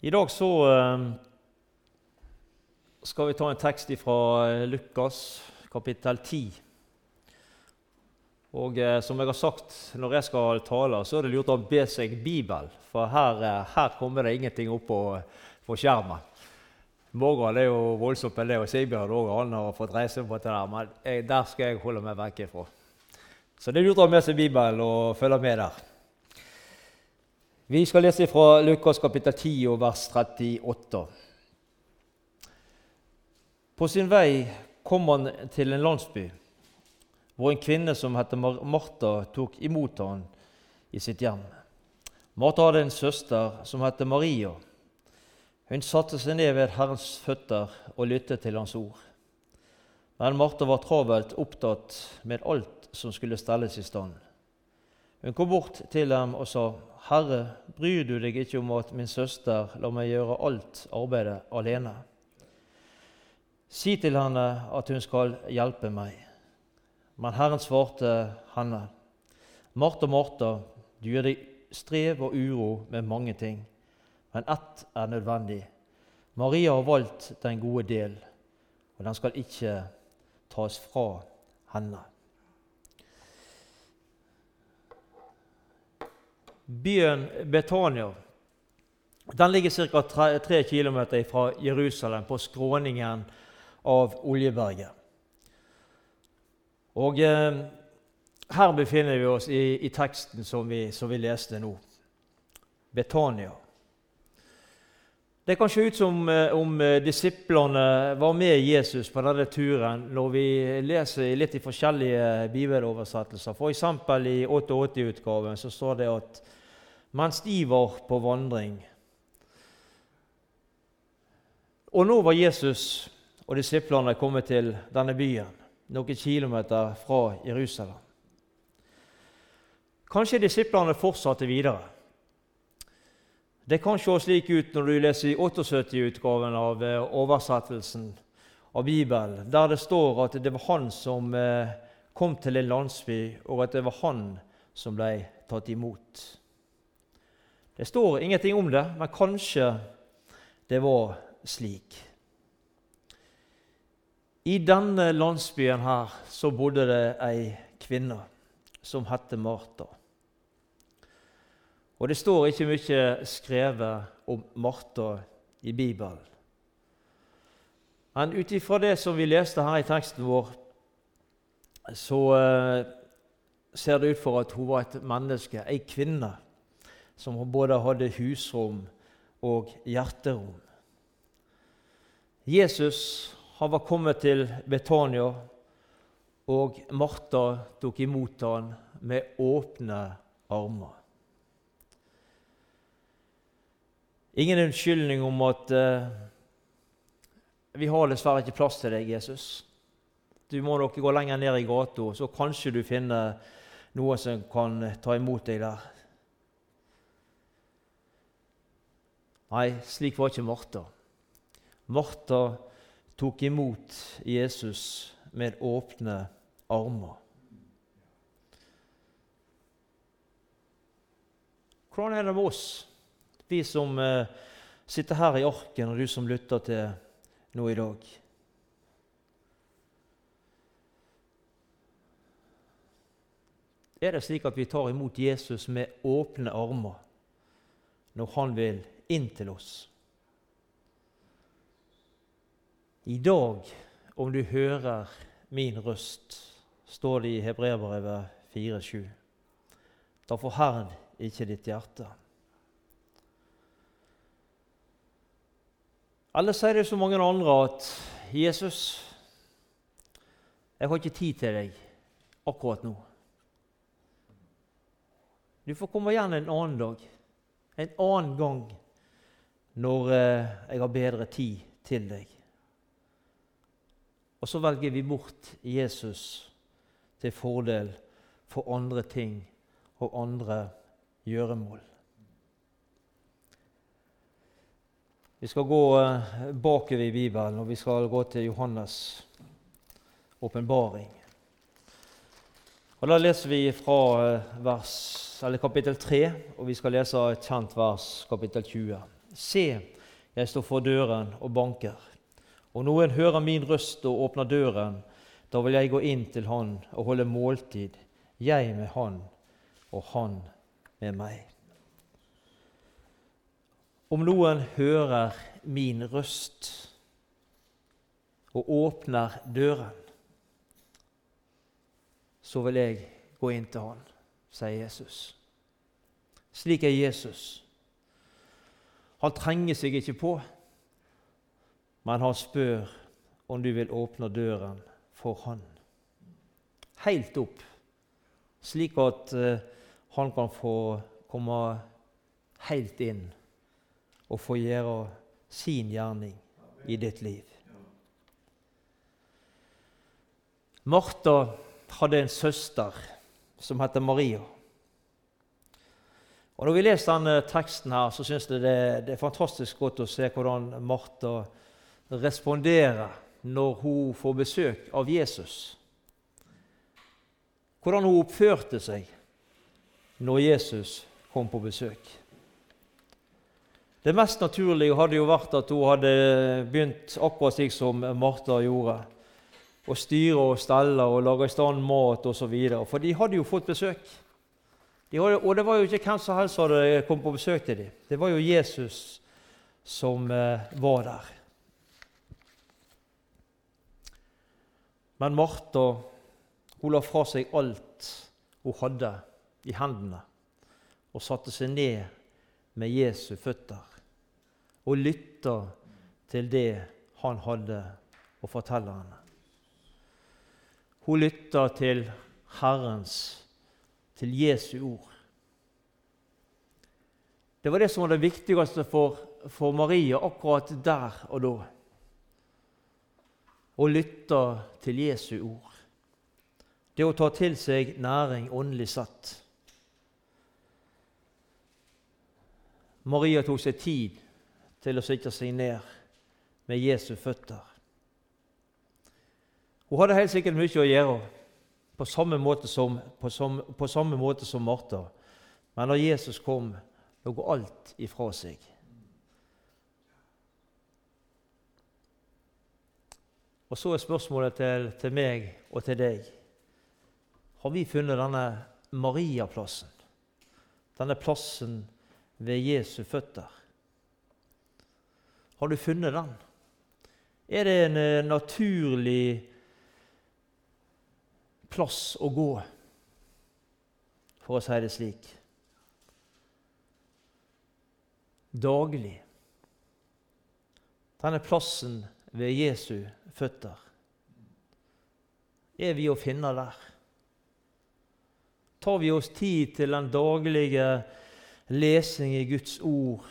I dag så eh, skal vi ta en tekst fra Lukas, kapittel 10. Og eh, som jeg har sagt når jeg skal tale, så er det lurt å be seg Bibel. For her, eh, her kommer det ingenting opp på, på skjermen. Morgan er jo voldsomt med det, og Sigbjørn også, han har fått reise på det der. Men jeg, der skal jeg holde meg vekk ifra. Så det er lurt å ha med seg Bibelen og følge med der. Vi skal lese fra Lukas kapittel 10 og vers 38. På sin vei kom han til en landsby hvor en kvinne som heter Martha, tok imot han i sitt hjem. Martha hadde en søster som het Maria. Hun satte seg ned ved Herrens føtter og lyttet til hans ord. Men Martha var travelt opptatt med alt som skulle stelles i stand. Hun kom bort til dem og sa, 'Herre, bryr du deg ikke om at min søster lar meg gjøre alt arbeidet alene?' Si til henne at hun skal hjelpe meg. Men Herren svarte henne, 'Martha, Martha, du gir deg strev og uro med mange ting, men ett er nødvendig.' Maria har valgt den gode del, og den skal ikke tas fra henne. Byen Betania den ligger ca. 3, 3 km fra Jerusalem, på skråningen av Oljeberget. Og eh, Her befinner vi oss i, i teksten som vi, som vi, leste nå. Betania. Det kan se ut som eh, om eh, disiplene var med Jesus på denne turen når vi leser litt i forskjellige bibeloversettelser. F.eks. i 88-utgaven så står det at mens de var på vandring. Og nå var Jesus og disiplene kommet til denne byen, noen kilometer fra Jerusalem. Kanskje disiplene fortsatte videre. Det kan se slik ut når du leser i 78-utgaven av eh, oversettelsen av Bibelen, der det står at det var han som eh, kom til en landsby, og at det var han som ble tatt imot. Det står ingenting om det, men kanskje det var slik. I denne landsbyen her så bodde det ei kvinne som het Martha. Og det står ikke mye skrevet om Martha i Bibelen. Men ut ifra det som vi leste her i teksten vår, så eh, ser det ut for at hun var et menneske, ei kvinne som både hadde husrom og hjerterom. Jesus han var kommet til Betania, og Martha tok imot ham med åpne armer. Ingen unnskyldning om at eh, vi har dessverre ikke plass til deg, Jesus. Du må nok gå lenger ned i gata, så kanskje du finner noen som kan ta imot deg der. Nei, slik var ikke Martha. Martha tok imot Jesus med åpne armer. Hvordan er det med oss, vi som eh, sitter her i arken, og du som lytter til nå i dag? Er det slik at vi tar imot Jesus med åpne armer når han vil inn til oss. I dag, om du hører min røst, står det i Hebreabrevet 4,7. Da forherd ikke ditt hjerte. Eller sier det så mange andre at 'Jesus, jeg har ikke tid til deg akkurat nå.' Du får komme igjen en annen dag, en annen gang når eh, jeg har bedre tid til deg. Og så velger vi bort Jesus til fordel for andre ting og andre gjøremål. Vi skal gå eh, bakover i Bibelen, og vi skal gå til Johannes' åpenbaring. Og Da leser vi fra eh, vers, kapittel 3, og vi skal lese et kjent vers, kapittel 20. Se, jeg står for døren og banker. Om noen hører min røst og åpner døren, da vil jeg gå inn til han og holde måltid, jeg med han og han med meg. Om noen hører min røst og åpner døren, så vil jeg gå inn til han, sier Jesus. Slik er Jesus. Han trenger seg ikke på, men han spør om du vil åpne døren for han. Helt opp, slik at uh, han kan få komme helt inn og få gjøre sin gjerning i ditt liv. Martha hadde en søster som heter Maria. Og Når vi leser denne teksten, her, så syns jeg det, det, er fantastisk godt å se hvordan Martha responderer når hun får besøk av Jesus. Hvordan hun oppførte seg når Jesus kom på besøk. Det mest naturlige hadde jo vært at hun hadde begynt akkurat slik som Martha gjorde. Å styre og stelle og lage i stand mat osv. For de hadde jo fått besøk. De og det var jo ikke hvem som helst som kommet på besøk til dem. Det var jo Jesus som eh, var der. Men Martha hun la fra seg alt hun hadde i hendene, og satte seg ned med Jesu føtter og lytta til det han hadde å fortelle henne. Hun lytta til Herrens til Jesu ord. Det var det som var det viktigste for, for Maria akkurat der og da. Å lytte til Jesu ord. Det å ta til seg næring åndelig satt. Maria tok seg tid til å sitte seg ned med Jesu føtter. Hun hadde helt sikkert mye å gjøre på samme måte som, på som, på samme måte som Martha. Men da Jesus kom, lå alt ifra seg. Og så er spørsmålet til, til, meg og til deg Har vi funnet denne Mariaplassen? Denne plassen ved Jesu føtter? Har du funnet den? Er det en naturlig naturlig plass å gå, for å si det slik. Daglig. Denne plassen ved Jesu føtter er vi å finne der. Tar vi oss tid til den daglige lesing i Guds ord,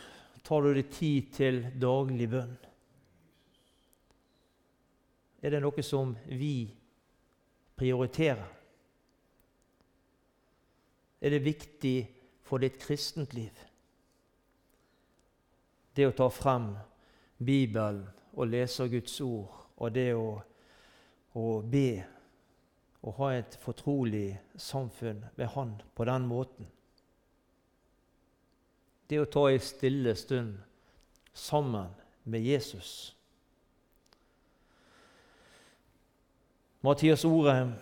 tar du deg tid til daglig bønn? Er det noe som vi prioritere? Er det viktig for ditt kristent liv? Det å ta frem Bibelen og lese Guds ord, og det å, å be og ha et fortrolig samfunn med Han på den måten. Det å ta ei stille stund sammen med Jesus. Mathias Orheim,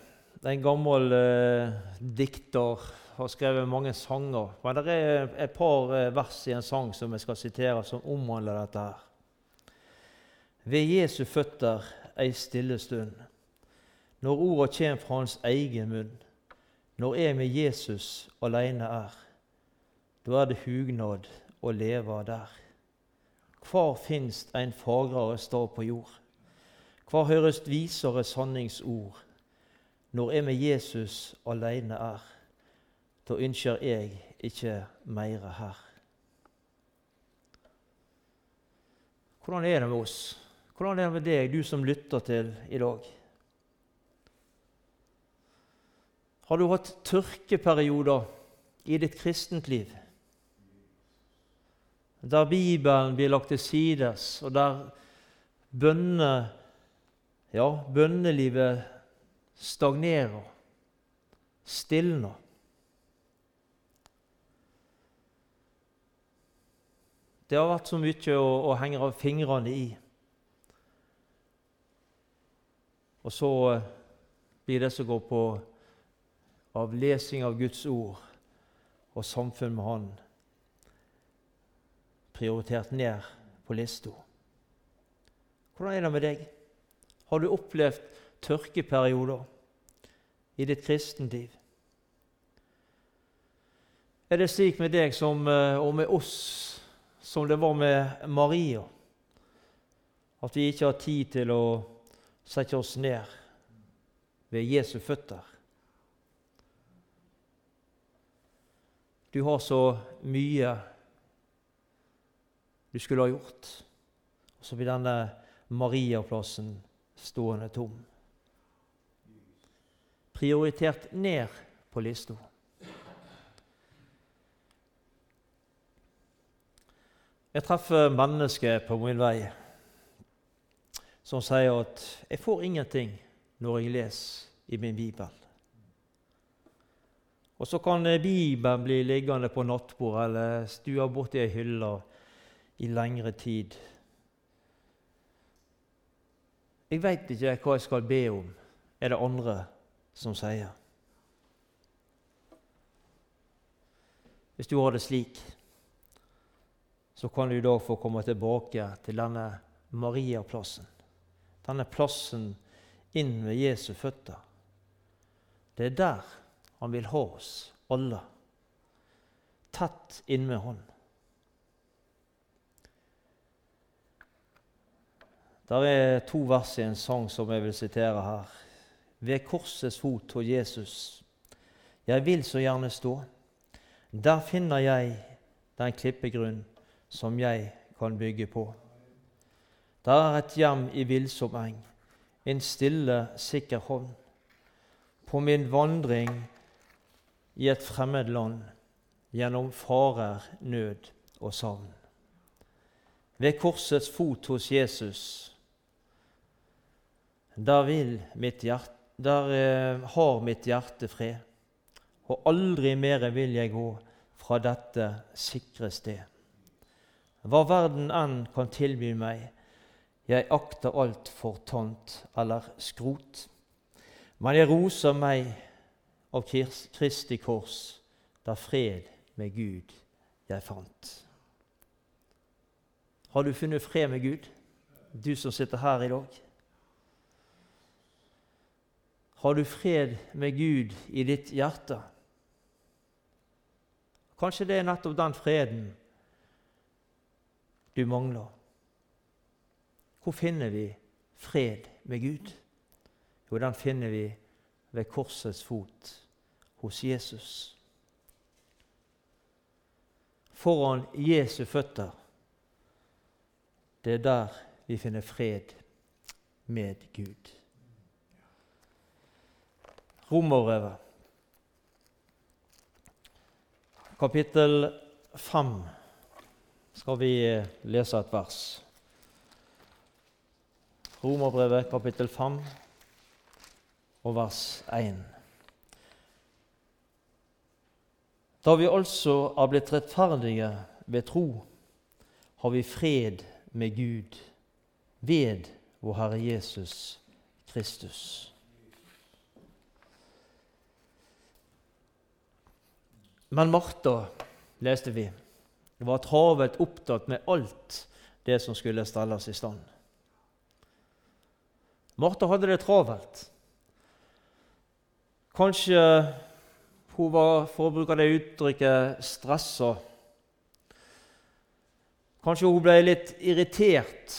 en gammel eh, dikter, har skrevet mange sanger. Men det er et par eh, vers i en sang som jeg skal sitere, som omhandler dette. her. Ved Jesu føtter ei stille stund, når orda kjem fra hans egen munn, når jeg med Jesus aleine er, da er det hugnad å leve der. Hvor finst ein fagrere stad på jord? Hva høres visere sanningsord når jeg med Jesus alene er? Da ønsker jeg ikke meire her. Hvordan er det med oss? Hvordan er det med deg, du som lytter til i dag? Har du hatt tørkeperioder i ditt kristent liv? Der Bibelen blir lagt til sides, og der bønner ja, bønnelivet stagnerer, stilner. Det har vært så mye å, å henge fingrene i. Og så eh, blir det som går på av lesing av Guds ord og samfunn med Han, prioritert ned på lista. Hvordan er det med deg? Har du opplevd tørkeperioder i ditt kristenliv? Er det slik med deg som, eh, og med oss som det var med Maria, at vi ikke har tid til å sette oss ned ved Jesu føtter? Du har så mye du skulle ha gjort, og så blir denne Mariaplassen stående tom. Prioritert ned på lista. Jeg treffer mennesker på min vei som sier at 'jeg får ingenting når jeg leser i min bibel'. Og så kan Bibelen bli liggende på nattbordet eller stua borti ei hylle i lengre tid. Jeg veit ikke hva jeg skal be om, er det andre som sier. Hvis du har det slik, så kan du da få komme tilbake til denne Mariaplassen. Denne plassen inn ved Jesu føtter. Det er der han vil ha oss alle, tett innmed Han. Der er to vers i en sang som jeg vil sitere her. Ved korsets fot hos Jesus. Jeg vil så gjerne stå. Der finner jeg den klippegrunn som jeg kan bygge på. Der er et hjem i villsom eng, en stille, sikker hånd. På min vandring i et fremmed land, gjennom farer, nød og savn. Ved korsets fot hos Jesus der, hjerte, der eh, har mitt hjerte fred, og aldri mere vil jeg gå fra dette sikre sted. Hva verden enn kan tilby meg, jeg akter alt for tant eller skrot. Men jeg roser meg av Kristi kors, der fred med Gud jeg fant. Har du funnet fred med Gud, du som sitter her i dag? Har du fred med Gud i ditt hjerte? Kanskje det er nettopp den freden du mangler. Hvor finner vi fred med Gud? Jo, den finner vi ved korsets fot hos Jesus. Foran Jesu føtter. Det er der vi finner fred med Gud. Romerbrevet, kapittel 5, skal vi lese et vers. Romerbrevet, kapittel 5, og vers 1. Da vi altså har blitt rettferdige ved tro, har vi fred med Gud ved vår Herre Jesus Kristus. Men Martha, leste vi, var travelt opptatt med alt det som skulle stelles i stand. Martha hadde det travelt. Kanskje hun var, for å bruke det uttrykket, stressa. Kanskje hun ble litt irritert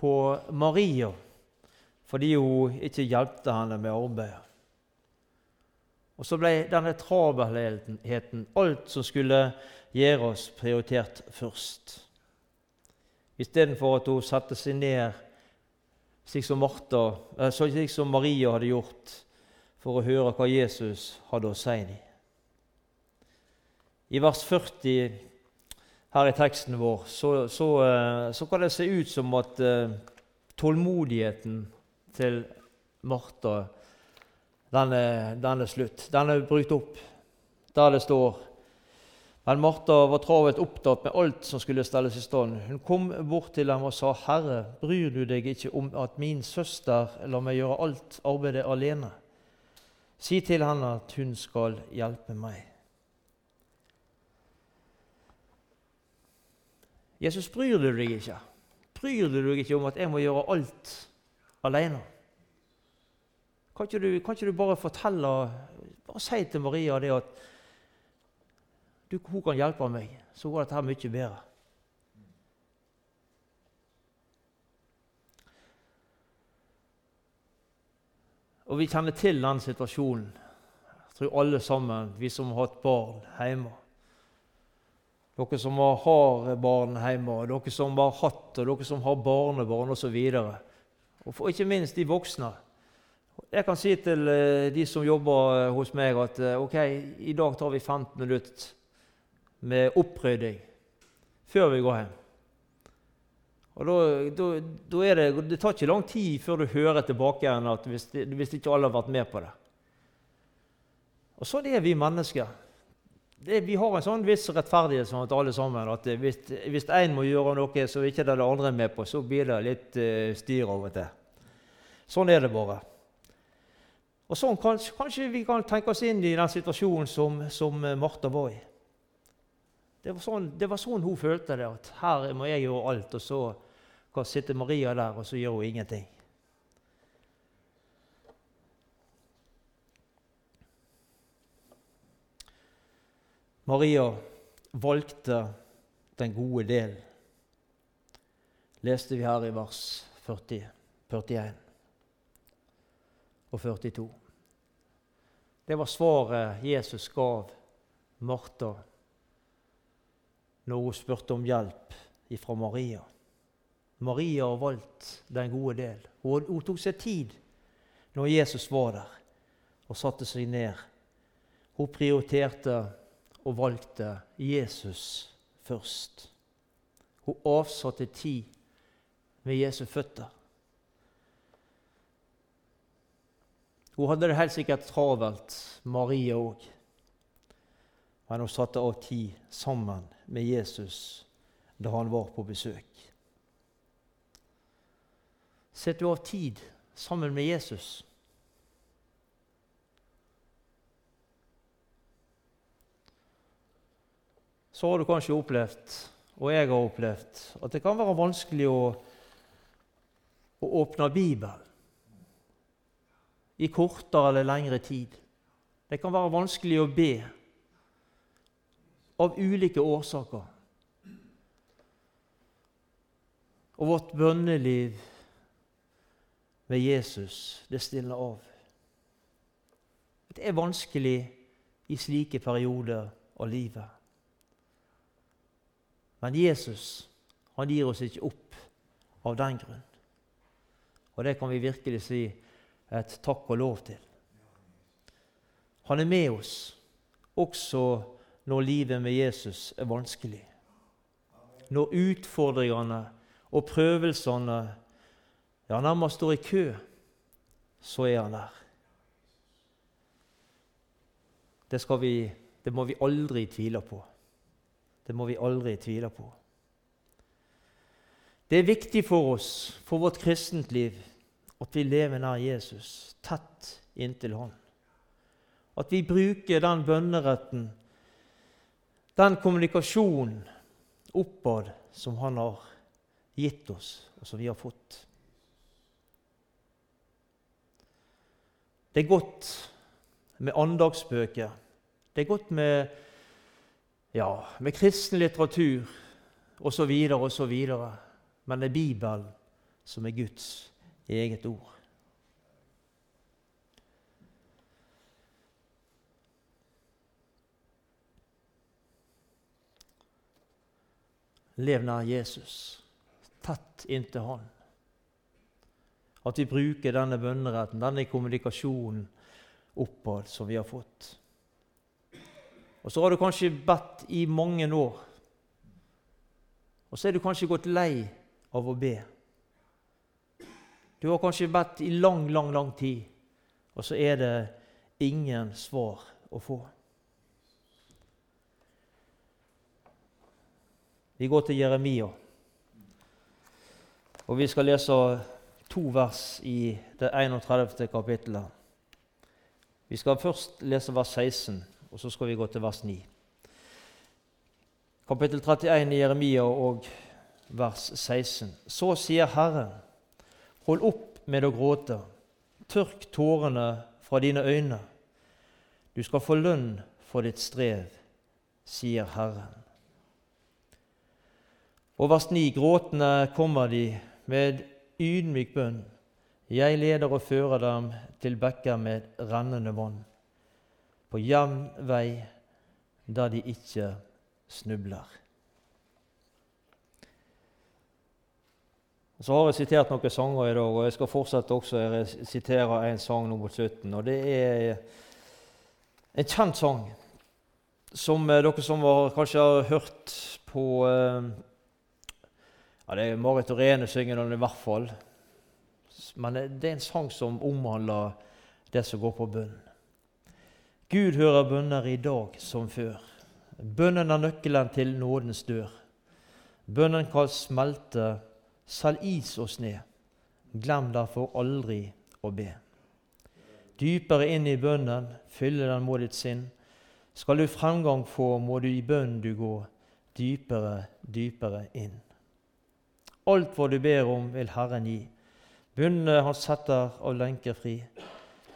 på Maria fordi hun ikke hjalp henne med arbeidet. Og så ble denne travelheten, alt som skulle gjøre oss, prioritert først. Istedenfor at hun satte seg ned slik som, Martha, eh, slik som Maria hadde gjort, for å høre hva Jesus hadde å si dem. I vers 40 her i teksten vår så, så, eh, så kan det se ut som at uh, tålmodigheten til Martha den er, den er slutt. Den er brukt opp. Der det står Men Martha var travelt opptatt med alt som skulle stelles i stand. Hun kom bort til ham og sa, 'Herre, bryr du deg ikke om at min søster lar meg gjøre alt arbeidet alene?' 'Si til henne at hun skal hjelpe meg.' Jesus, bryr du deg ikke? Bryr du deg ikke om at jeg må gjøre alt alene? Kan ikke du, kan ikke du bare fortelle Bare si til Maria det at du, hun kan hjelpe meg, så går dette mye bedre. Og vi kjenner til den situasjonen. Jeg tror alle sammen, vi som har hatt barn hjemme. Dere som har barn hjemme, dere som har hatt, og dere som har barnebarn osv. Og, og for ikke minst de voksne. Jeg kan si til eh, de som jobber eh, hos meg, at eh, ok, i dag tar vi 15 minutter med opprydding før vi går hjem. Og da, da, da er det, det tar ikke lang tid før du hører tilbake igjen at hvis, hvis ikke alle har vært med på det. Og sånn er vi mennesker det, vi har en sånn viss rettferdighet sånn at alle sammen, at hvis én må gjøre noe som ikke det andre er med på, så blir det litt uh, styr og til. Sånn er det bare. Og sånn kanskje, kanskje, vi kan tenke oss inn i den situasjonen som, som Martha var i. Det var, sånn, det var, sånn, hun følte det, at her må jeg gjøre alt, og så kan sitte Maria der, og så gjør hun ingenting. Maria valgte den gode del, leste vi her i vers 40, 41 og 42. Det var svaret Jesus gav Martha når hun spurte om hjelp fra Maria. Maria har valgt den gode del. Hun, tok seg tid når Jesus var der, og satte seg ned. Hun prioriterte og valgte Jesus først. Hun avsatte tid med Jesu føtter. Hun hadde det helt sikkert travelt, Maria òg. Men hun satte av tid sammen med Jesus da han var på besøk. Setter du av tid sammen med Jesus? så har du kanskje opplevd, og jeg har opplevd, at det kan være vanskelig å, å åpne Bibelen i kortere eller lengre tid. Det kan være vanskelig å be av ulike årsaker. Og vårt bønneliv med Jesus, det stiller av. Det er vanskelig i slike perioder av livet. Men Jesus han gir oss ikke opp av den grunn. Og det kan vi virkelig si et takk og lov til. Han er med oss også når livet med Jesus er vanskelig. Når utfordringene og prøvelsene ja, nærmest står i kø, så er han der. Det, vi, det må vi aldri tvile på. Det må vi aldri tvile på. Det er viktig for oss, for vårt kristent liv, at vi lever nær Jesus, tett inntil Han. At vi bruker den bønneretten, den kommunikasjonen oppad som Han har gitt oss, og som vi har fått. Det er godt med andagsbøker. Det er godt med ja, med kristen litteratur osv. osv. Men det er Bibelen som er Guds eget ord. Lev nær Jesus, tett inntil Han. At vi bruker denne bønneretten, denne kommunikasjonen oppad som vi har fått. Og så har du kanskje bedt i mange år. Og så er du kanskje gått lei av å be. Du har kanskje bedt i lang, lang, lang tid, og så er det ingen svar å få. Vi går til Jeremia. Og vi skal lese to vers i det 31. kapittelet. Vi skal først lese vers 16, og så skal vi gå til vers 9. Kapittel 31 i Jeremia og vers 16. Så sier Herren, hold opp med å gråte, tørk tårene fra dine øyne. Du skal få lønn for ditt strev, sier Herren. Og vers 9. Gråtende kommer de med ydmyk bønn. Jeg leder og fører dem til bekker med rennende vann, på jevn vei der de ikke snubler. Så har jeg sitert noen sanger i dag, og jeg skal fortsette også. å sitere en sang nå mot slutten. og Det er en kjent sang som eh, dere som var, kanskje har hørt på eh, ja, Det er Marit Rene synger den i hvert fall. Men det er en sang som omhandler det som går på bønn. Gud hører bønner i dag som før. Bønnen er nøkkelen til nådens dør. Bønnen kan smelte selv is og sne. Glem derfor aldri å be. Dypere inn i bønnen, fylle den må ditt sinn. Skal du fremgang få, må du i bønnen du gå, dypere, dypere inn. Alt hva du ber om, vil Herren gi. Bundet han setter av lenker fri.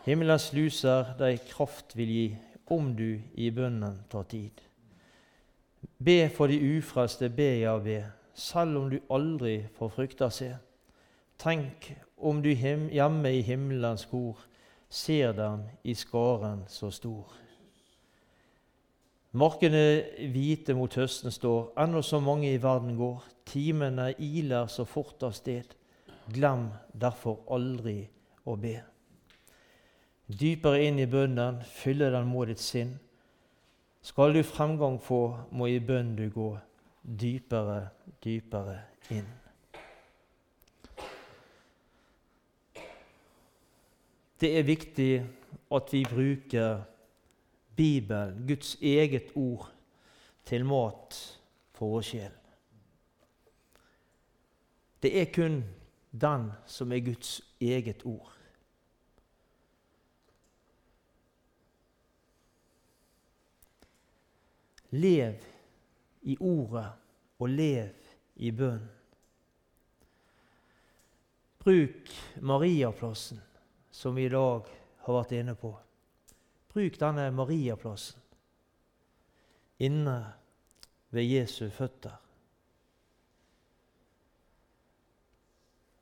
Himmelens luser deg kraft vil gi, om du i bønnen tar tid. Be for de ufrelste, be ja, be, selv om du aldri får frykta se. Tenk om du hjemme i himmelens kor ser dem i skaren så stor. Markene hvite mot høsten står, ennå så mange i verden går. Timene iler så fort av sted. Glem derfor aldri å be. Dypere inn i bønnen, fylle den må ditt sinn. Skal du fremgang få, må i bønn du gå dypere, dypere inn. Det er viktig at vi bruker Bibelen, Guds eget ord, til mat for vår sjel. Det er kun den som er Guds eget ord. Lev i ordet og lev i bønn. Bruk Mariaplassen, som vi i dag har vært inne på. Bruk denne Mariaplassen inne ved Jesu føtter.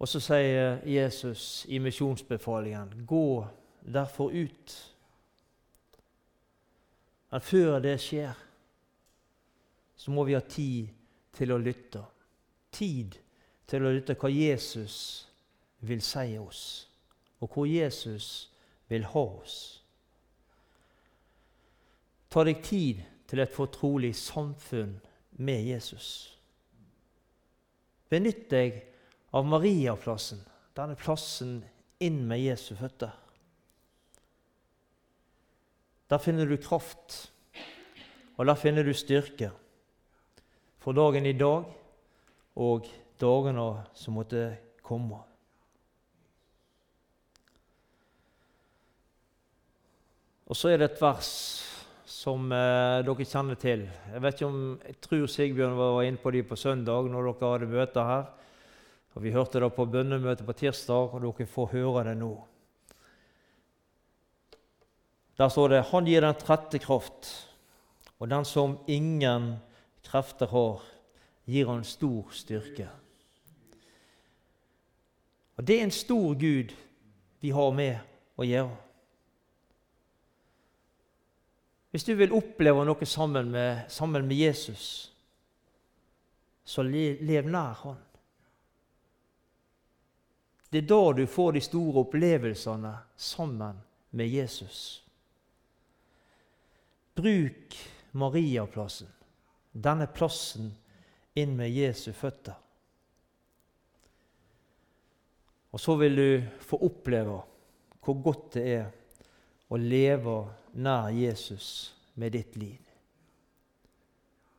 Og så sier Jesus i misjonsbefalingen, 'Gå derfor ut'. Men før det skjer, så må vi ha tid til å lytte. Tid til å lytte hva Jesus vil si oss, og hvor Jesus vil ha oss. Ta deg tid til et fortrolig samfunn med Jesus. Benytt deg av Mariaplassen, denne plassen inn med Jesu føtter. Der finner du kraft, og der finner du styrke for dagen i dag og dagene som måtte komme. Og så er det et vers som eh, dere kjenner til. Jeg vet ikke om, jeg tror Sigbjørn var inne på det på søndag når dere hadde møte her. Og Vi hørte det på bønnemøtet på tirsdag, og dere får høre det nå. Der står det 'Han gir den trette kraft', og den som ingen krefter har, gir han stor styrke. Og Det er en stor Gud vi har med å gjøre. Hvis du vil oppleve noe sammen med, sammen med Jesus, så lev nær Han. Det er da du får de store opplevelsene sammen med Jesus. Bruk Mariaplassen, denne plassen inn med Jesu føtter. Og så vil du få oppleve hvor godt det er å leve nær Jesus med ditt liv.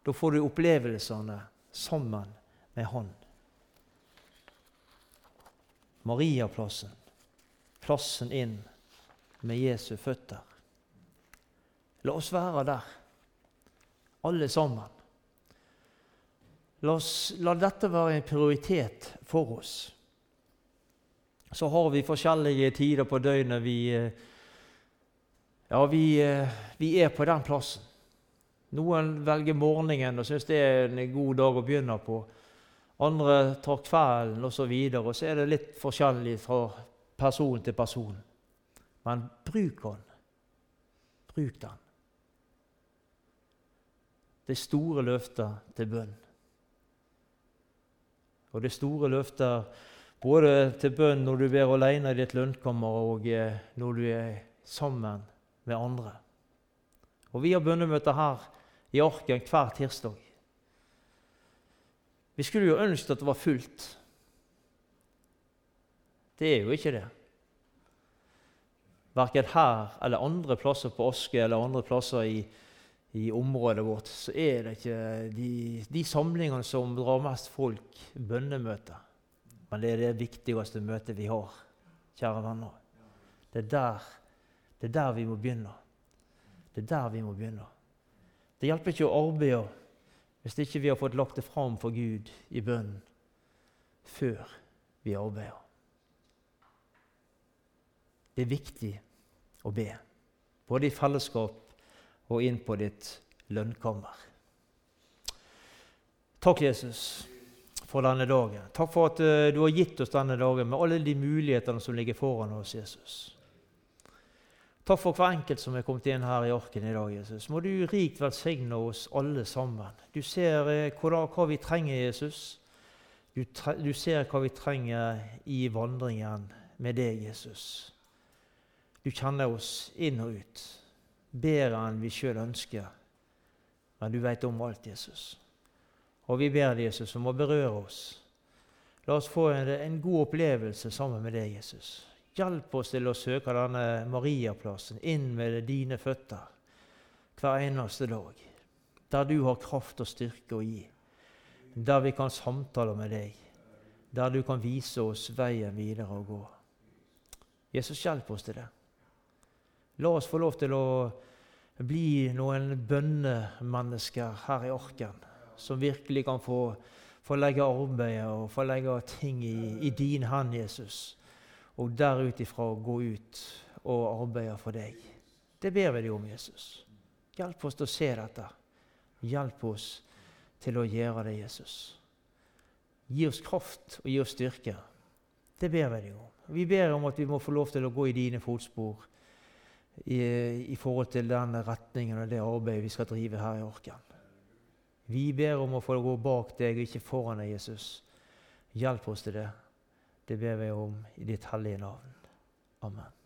Da får du opplevelsene sammen med Han. Mariaplassen, plassen inn med Jesu føtter. La oss være der, alle sammen. La, oss, la dette være en prioritet for oss. Så har vi forskjellige tider på døgnet vi, ja, vi, vi er på den plassen. Noen velger morgenen og syns det er en god dag å begynne på. Andre tar kvelden osv. Og, og så er det litt forskjellig fra person til person. Men bruk den. Bruk den. Det store løfter til bønn. Og det store løfter både til bønn når du ber alene i ditt lønnkammer, og eh, når du er sammen med andre. Og Vi har bønnemøter her i Arken hver tirsdag. Vi skulle jo ønske at det var fullt. Det er jo ikke det. Verken her eller andre plasser på Aske eller andre plasser i, i området vårt, så er det ikke de, de samlingene som drar mest folk, bønnemøter. Men det er det viktigste møtet vi har, kjære venner. Det er der, det er der vi må begynne. Det er der vi må begynne. Det hjelper ikke å arbeide hvis ikke vi har fått lagt det fram for Gud i bønnen før vi arbeider. Det er viktig å be, både i fellesskap og inn på ditt lønnkammer. Takk, Jesus, for denne dagen. Takk for at uh, du har gitt oss denne dagen med alle de mulighetene som ligger foran oss, Jesus. Takk for hver enkelt som er kommet inn her i arken i dag, Jesus. Må du rikt velsigne oss alle sammen. Du ser hva, hva, vi trenger, Jesus. Du, tre, du ser hva vi trenger i vandringen med deg, Jesus. Du kjenner oss inn og ut, bedre enn vi sjøl ønsker. Men du veit om alt, Jesus. Og vi ber deg, Jesus, om å berøre oss. La oss få en, en, god opplevelse sammen med deg, Jesus. Hjelp oss til å søke denne Mariaplassen inn med dine føtter hver eneste dag. Der du har kraft og styrke å gi. Der vi kan samtale med deg. Der du kan vise oss veien videre å gå. Jesus, hjelp oss til det. La oss få lov til å bli noen bønnemennesker her i Orken, som virkelig kan få, få legge arbeidet og få legge ting i, i din hånd, Jesus, og der ut ifra gå ut og arbeide for deg. Det ber vi deg om, Jesus. Hjelp oss til å se dette. Hjelp oss til å gjøre det, Jesus. Gi oss kraft og gi oss styrke. Det ber vi deg om. Vi ber om at vi må få lov til å gå i dine fotspor i, i, forhold til den retningen og det arbeidet vi skal drive her i Orken. Vi ber om å få gå bak deg og ikke foran deg, Jesus. Hjelp oss til det. Det ber vi om i ditt hellige navn. Amen.